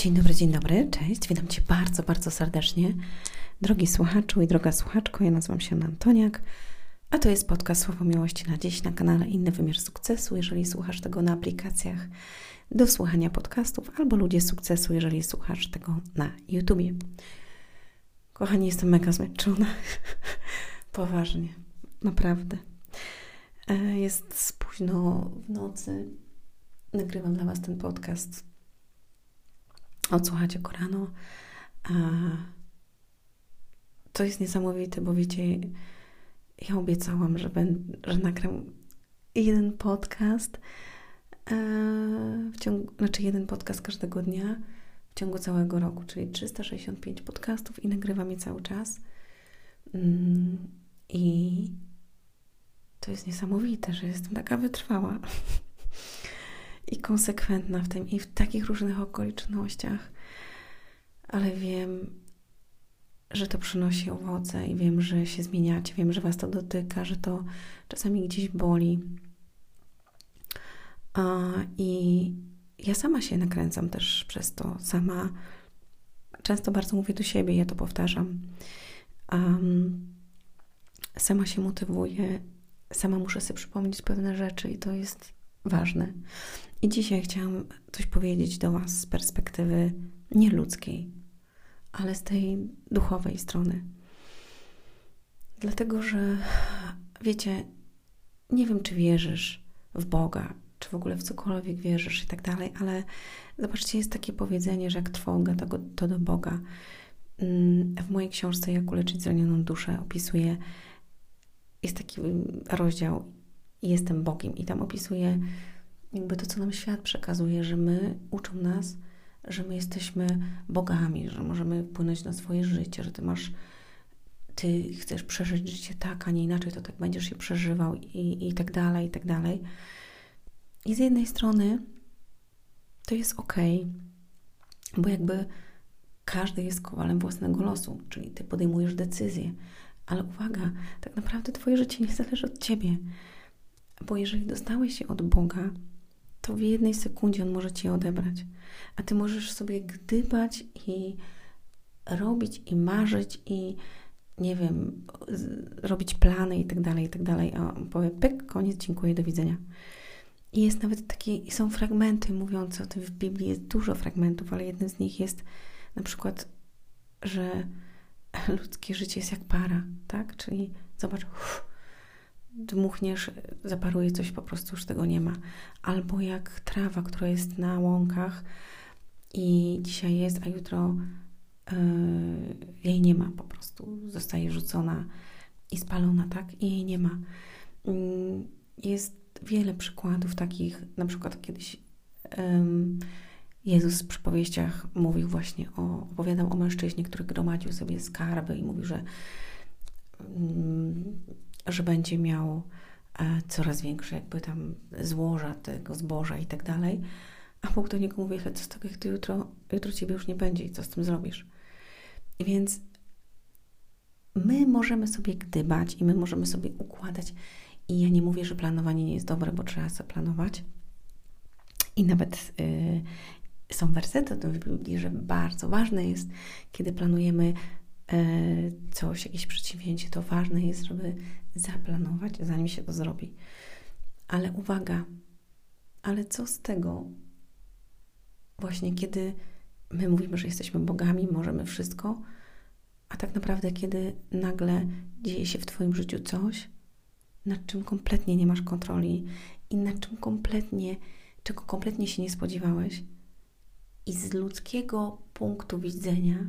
Dzień dobry, dzień dobry, cześć. Witam Cię bardzo, bardzo serdecznie. Drogi słuchaczu i droga słuchaczko, ja nazywam się Antoniak, a to jest podcast Słowo Miłości na dziś na kanale Inny Wymiar Sukcesu. Jeżeli słuchasz tego na aplikacjach do słuchania podcastów, albo Ludzie Sukcesu, jeżeli słuchasz tego na YouTubie. Kochani, jestem mega zmęczona. Poważnie, naprawdę. E, jest późno w nocy. Nagrywam dla Was ten podcast odsłuchacie Koranu. To jest niesamowite, bo wiecie, ja obiecałam, że, będę, że nagram jeden podcast w ciągu, znaczy jeden podcast każdego dnia w ciągu całego roku, czyli 365 podcastów i nagrywam je cały czas. Mm, I to jest niesamowite, że jestem taka wytrwała i konsekwentna w tym i w takich różnych okolicznościach, ale wiem, że to przynosi owoce i wiem, że się zmieniacie, wiem, że Was to dotyka, że to czasami gdzieś boli. I ja sama się nakręcam też przez to, sama często bardzo mówię do siebie, ja to powtarzam. Um, sama się motywuję, sama muszę sobie przypomnieć pewne rzeczy i to jest ważne. I dzisiaj chciałam coś powiedzieć do Was z perspektywy nie ludzkiej, ale z tej duchowej strony. Dlatego, że wiecie, nie wiem, czy wierzysz w Boga, czy w ogóle w cokolwiek wierzysz i tak dalej, ale zobaczcie, jest takie powiedzenie, że jak trwoga, to, to do Boga. Mm, w mojej książce Jak uleczyć zranioną duszę opisuję, jest taki rozdział Jestem Bogiem i tam opisuję jakby to, co nam świat przekazuje, że my uczą nas, że my jesteśmy bogami, że możemy wpłynąć na swoje życie, że ty masz, ty chcesz przeżyć życie tak, a nie inaczej, to tak będziesz je przeżywał i, i tak dalej, i tak dalej. I z jednej strony to jest ok, bo jakby każdy jest kowalem własnego losu, czyli ty podejmujesz decyzję. Ale uwaga, tak naprawdę Twoje życie nie zależy od Ciebie. Bo jeżeli dostałeś się od Boga, to w jednej sekundzie on może ci odebrać. A ty możesz sobie gdybać i robić i marzyć i nie wiem, robić plany i tak dalej, i tak dalej. A powie, pyk, koniec, dziękuję, do widzenia. I jest nawet takie, są fragmenty mówiące o tym w Biblii, jest dużo fragmentów, ale jeden z nich jest na przykład, że ludzkie życie jest jak para, tak? Czyli zobacz, uff, dmuchniesz, zaparuje coś, po prostu już tego nie ma. Albo jak trawa, która jest na łąkach i dzisiaj jest, a jutro yy, jej nie ma, po prostu zostaje rzucona i spalona, tak? I jej nie ma. Yy, jest wiele przykładów takich, na przykład kiedyś Jezus w przypowieściach mówił właśnie o, opowiadał o mężczyźnie, który gromadził sobie skarby i mówił, że że będzie miał e, coraz większe jakby tam złoża tego zboża i tak dalej. A Bóg do niego mówi, ale co z tego, ty jutro, jutro ciebie już nie będzie i co z tym zrobisz? Więc my możemy sobie gdybać i my możemy sobie układać. I ja nie mówię, że planowanie nie jest dobre, bo trzeba sobie planować. I nawet y, są wersety w Biblii, że bardzo ważne jest, kiedy planujemy coś, jakieś przedsięwzięcie, to ważne jest, żeby zaplanować, zanim się to zrobi. Ale uwaga, ale co z tego, właśnie kiedy my mówimy, że jesteśmy bogami, możemy wszystko, a tak naprawdę, kiedy nagle dzieje się w Twoim życiu coś, nad czym kompletnie nie masz kontroli i nad czym kompletnie, czego kompletnie się nie spodziewałeś, i z ludzkiego punktu widzenia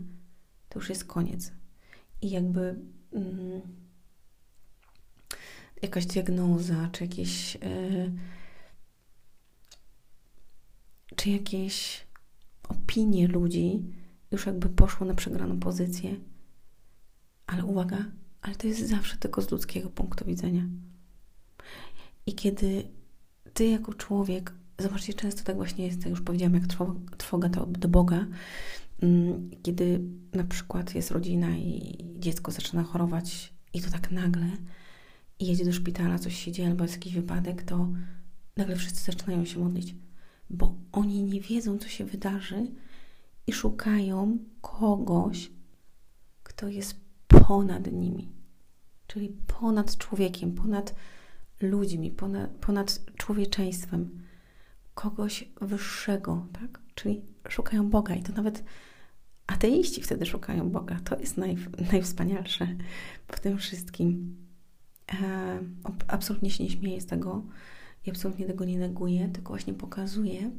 to już jest koniec. I jakby mm, jakaś diagnoza, czy jakieś, yy, czy jakieś opinie ludzi już jakby poszło na przegraną pozycję. Ale uwaga, ale to jest zawsze tylko z ludzkiego punktu widzenia. I kiedy ty jako człowiek, zobaczcie, często tak właśnie jest, jak już powiedziałam, jak trwoga do Boga, kiedy na przykład jest rodzina i dziecko zaczyna chorować i to tak nagle i jedzie do szpitala, coś się dzieje albo jest jakiś wypadek, to nagle wszyscy zaczynają się modlić, bo oni nie wiedzą, co się wydarzy i szukają kogoś, kto jest ponad nimi, czyli ponad człowiekiem, ponad ludźmi, ponad, ponad człowieczeństwem, kogoś wyższego, tak? Czyli szukają Boga i to nawet ateiści wtedy szukają Boga. To jest naj, najwspanialsze w tym wszystkim. E, absolutnie się nie śmieję z tego i absolutnie tego nie neguję, tylko właśnie pokazuję,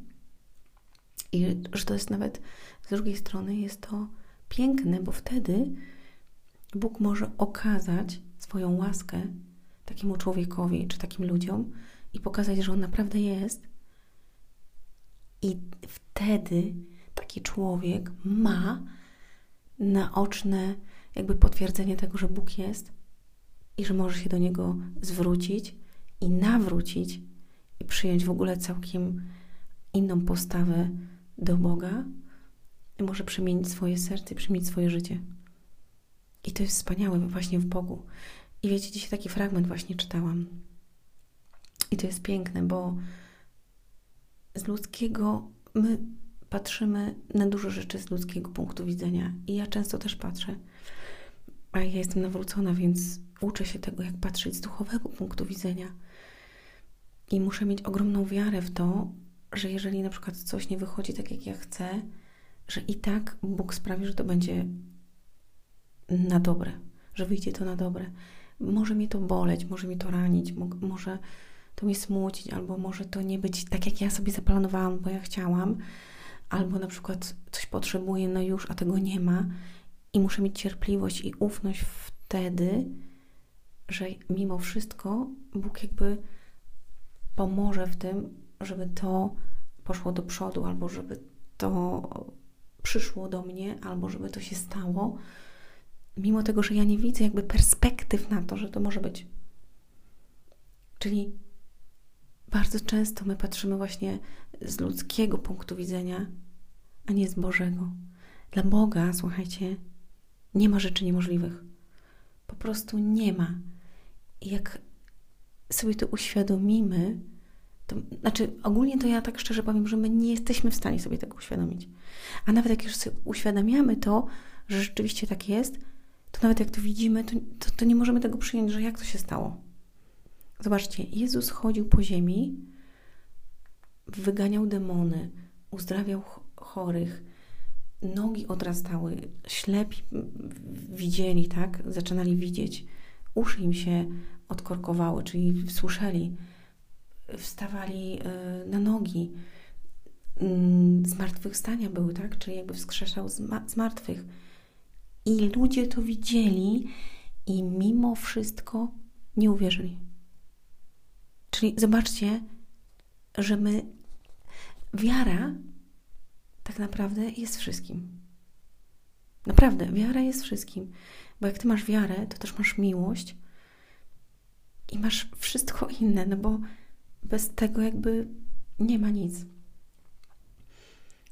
i że to jest nawet z drugiej strony jest to piękne, bo wtedy Bóg może okazać swoją łaskę takiemu człowiekowi czy takim ludziom i pokazać, że on naprawdę jest. I wtedy taki człowiek ma naoczne jakby potwierdzenie tego, że Bóg jest i że może się do niego zwrócić i nawrócić i przyjąć w ogóle całkiem inną postawę do Boga i może przemienić swoje serce przemienić swoje życie. I to jest wspaniałe właśnie w Bogu. I wiecie, dzisiaj taki fragment właśnie czytałam. I to jest piękne, bo z ludzkiego my patrzymy na dużo rzeczy z ludzkiego punktu widzenia. I ja często też patrzę. A ja jestem nawrócona, więc uczę się tego, jak patrzeć z duchowego punktu widzenia. I muszę mieć ogromną wiarę w to, że jeżeli na przykład coś nie wychodzi tak, jak ja chcę, że i tak Bóg sprawi, że to będzie na dobre, że wyjdzie to na dobre. Może mnie to boleć, może mnie to ranić, może to mnie smucić, albo może to nie być tak, jak ja sobie zaplanowałam, bo ja chciałam, albo na przykład coś potrzebuję, no już, a tego nie ma, i muszę mieć cierpliwość i ufność wtedy, że mimo wszystko Bóg jakby pomoże w tym, żeby to poszło do przodu, albo żeby to przyszło do mnie, albo żeby to się stało, mimo tego, że ja nie widzę jakby perspektyw na to, że to może być. Czyli bardzo często my patrzymy właśnie z ludzkiego punktu widzenia, a nie z Bożego. Dla Boga, słuchajcie, nie ma rzeczy niemożliwych. Po prostu nie ma. I jak sobie to uświadomimy, to, znaczy, ogólnie to ja tak szczerze powiem, że my nie jesteśmy w stanie sobie tego uświadomić. A nawet jak już sobie uświadamiamy to, że rzeczywiście tak jest, to nawet jak to widzimy, to, to, to nie możemy tego przyjąć, że jak to się stało. Zobaczcie, Jezus chodził po ziemi, wyganiał demony, uzdrawiał chorych, nogi odrastały, ślepi widzieli, tak? Zaczynali widzieć, uszy im się odkorkowały, czyli słyszeli wstawali y, na nogi. Mm, zmartwychwstania były, tak? Czyli jakby wskrzeszał z martwych. I ludzie to widzieli i mimo wszystko nie uwierzyli. Czyli zobaczcie, że my, wiara tak naprawdę jest wszystkim. Naprawdę, wiara jest wszystkim. Bo jak ty masz wiarę, to też masz miłość i masz wszystko inne, no bo bez tego jakby nie ma nic.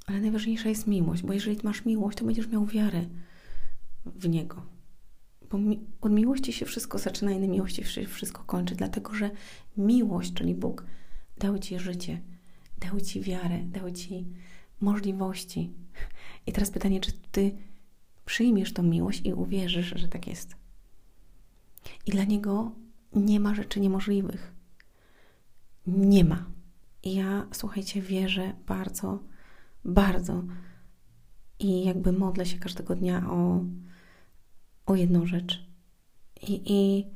Ale najważniejsza jest miłość, bo jeżeli masz miłość, to będziesz miał wiarę w Niego. Bo mi od miłości się wszystko zaczyna i na miłości się wszystko kończy, dlatego że miłość, czyli Bóg, dał Ci życie, dał Ci wiarę, dał Ci możliwości. I teraz pytanie, czy Ty przyjmiesz tą miłość i uwierzysz, że tak jest? I dla Niego nie ma rzeczy niemożliwych nie ma. I ja, słuchajcie, wierzę bardzo, bardzo i jakby modlę się każdego dnia o, o jedną rzecz. I, i,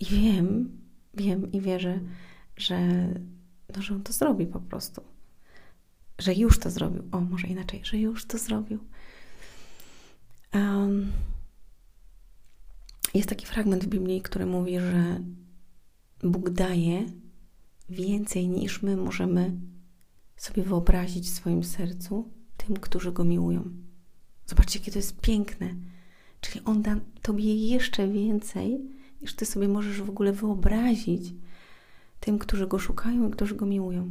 i wiem, wiem i wierzę, że, no, że on to zrobi po prostu. Że już to zrobił. O, może inaczej, że już to zrobił. Um, jest taki fragment w Biblii, który mówi, że Bóg daje więcej niż my możemy sobie wyobrazić w swoim sercu tym, którzy go miłują. Zobaczcie, jakie to jest piękne. Czyli on da tobie jeszcze więcej, niż ty sobie możesz w ogóle wyobrazić tym, którzy go szukają i którzy go miłują.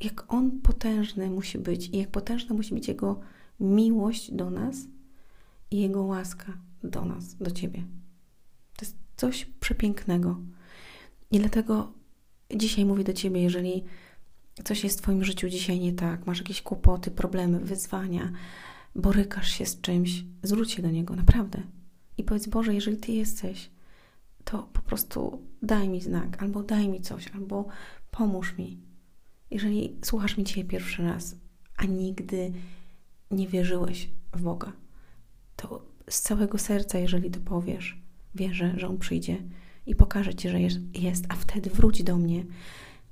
Jak on potężny musi być i jak potężna musi być jego miłość do nas i jego łaska do nas, do ciebie. To jest coś przepięknego. I dlatego dzisiaj mówię do Ciebie, jeżeli coś jest w Twoim życiu dzisiaj nie tak, masz jakieś kłopoty, problemy, wyzwania, borykasz się z czymś, zwróć się do Niego, naprawdę. I powiedz, Boże, jeżeli Ty jesteś, to po prostu daj mi znak, albo daj mi coś, albo pomóż mi. Jeżeli słuchasz mi dzisiaj pierwszy raz, a nigdy nie wierzyłeś w Boga, to z całego serca, jeżeli to powiesz, wierzę, że On przyjdzie i pokaże Ci, że jest, a wtedy wróć do mnie,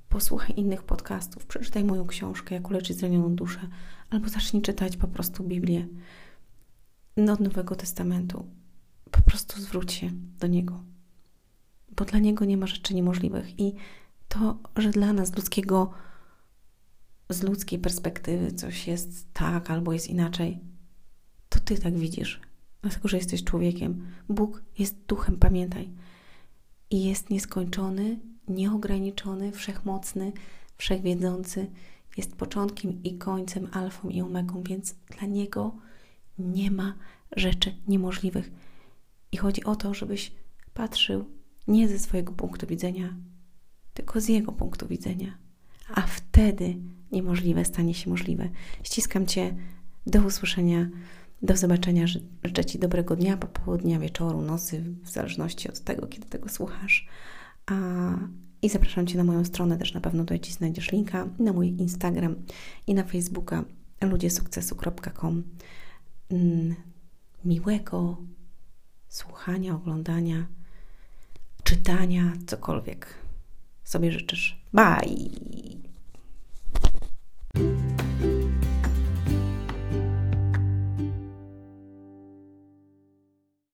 posłuchaj innych podcastów, przeczytaj moją książkę, jak uleczyć zranioną duszę, albo zacznij czytać po prostu Biblię od Nowego Testamentu. Po prostu zwróć się do Niego, bo dla Niego nie ma rzeczy niemożliwych i to, że dla nas ludzkiego, z ludzkiej perspektywy coś jest tak albo jest inaczej, to Ty tak widzisz, dlatego że jesteś człowiekiem. Bóg jest duchem, pamiętaj. I jest nieskończony, nieograniczony, wszechmocny, wszechwiedzący. Jest początkiem i końcem, alfą i omegą, więc dla Niego nie ma rzeczy niemożliwych. I chodzi o to, żebyś patrzył nie ze swojego punktu widzenia, tylko z Jego punktu widzenia. A wtedy niemożliwe stanie się możliwe. Ściskam Cię. Do usłyszenia. Do zobaczenia. Życzę Ci dobrego dnia, popołudnia, wieczoru, nocy, w zależności od tego, kiedy tego słuchasz. A, I zapraszam Cię na moją stronę, też na pewno tutaj Ci znajdziesz linka, na mój Instagram i na Facebooka ludziesukcesu.com. Mm, miłego słuchania, oglądania, czytania, cokolwiek sobie życzysz. Bye!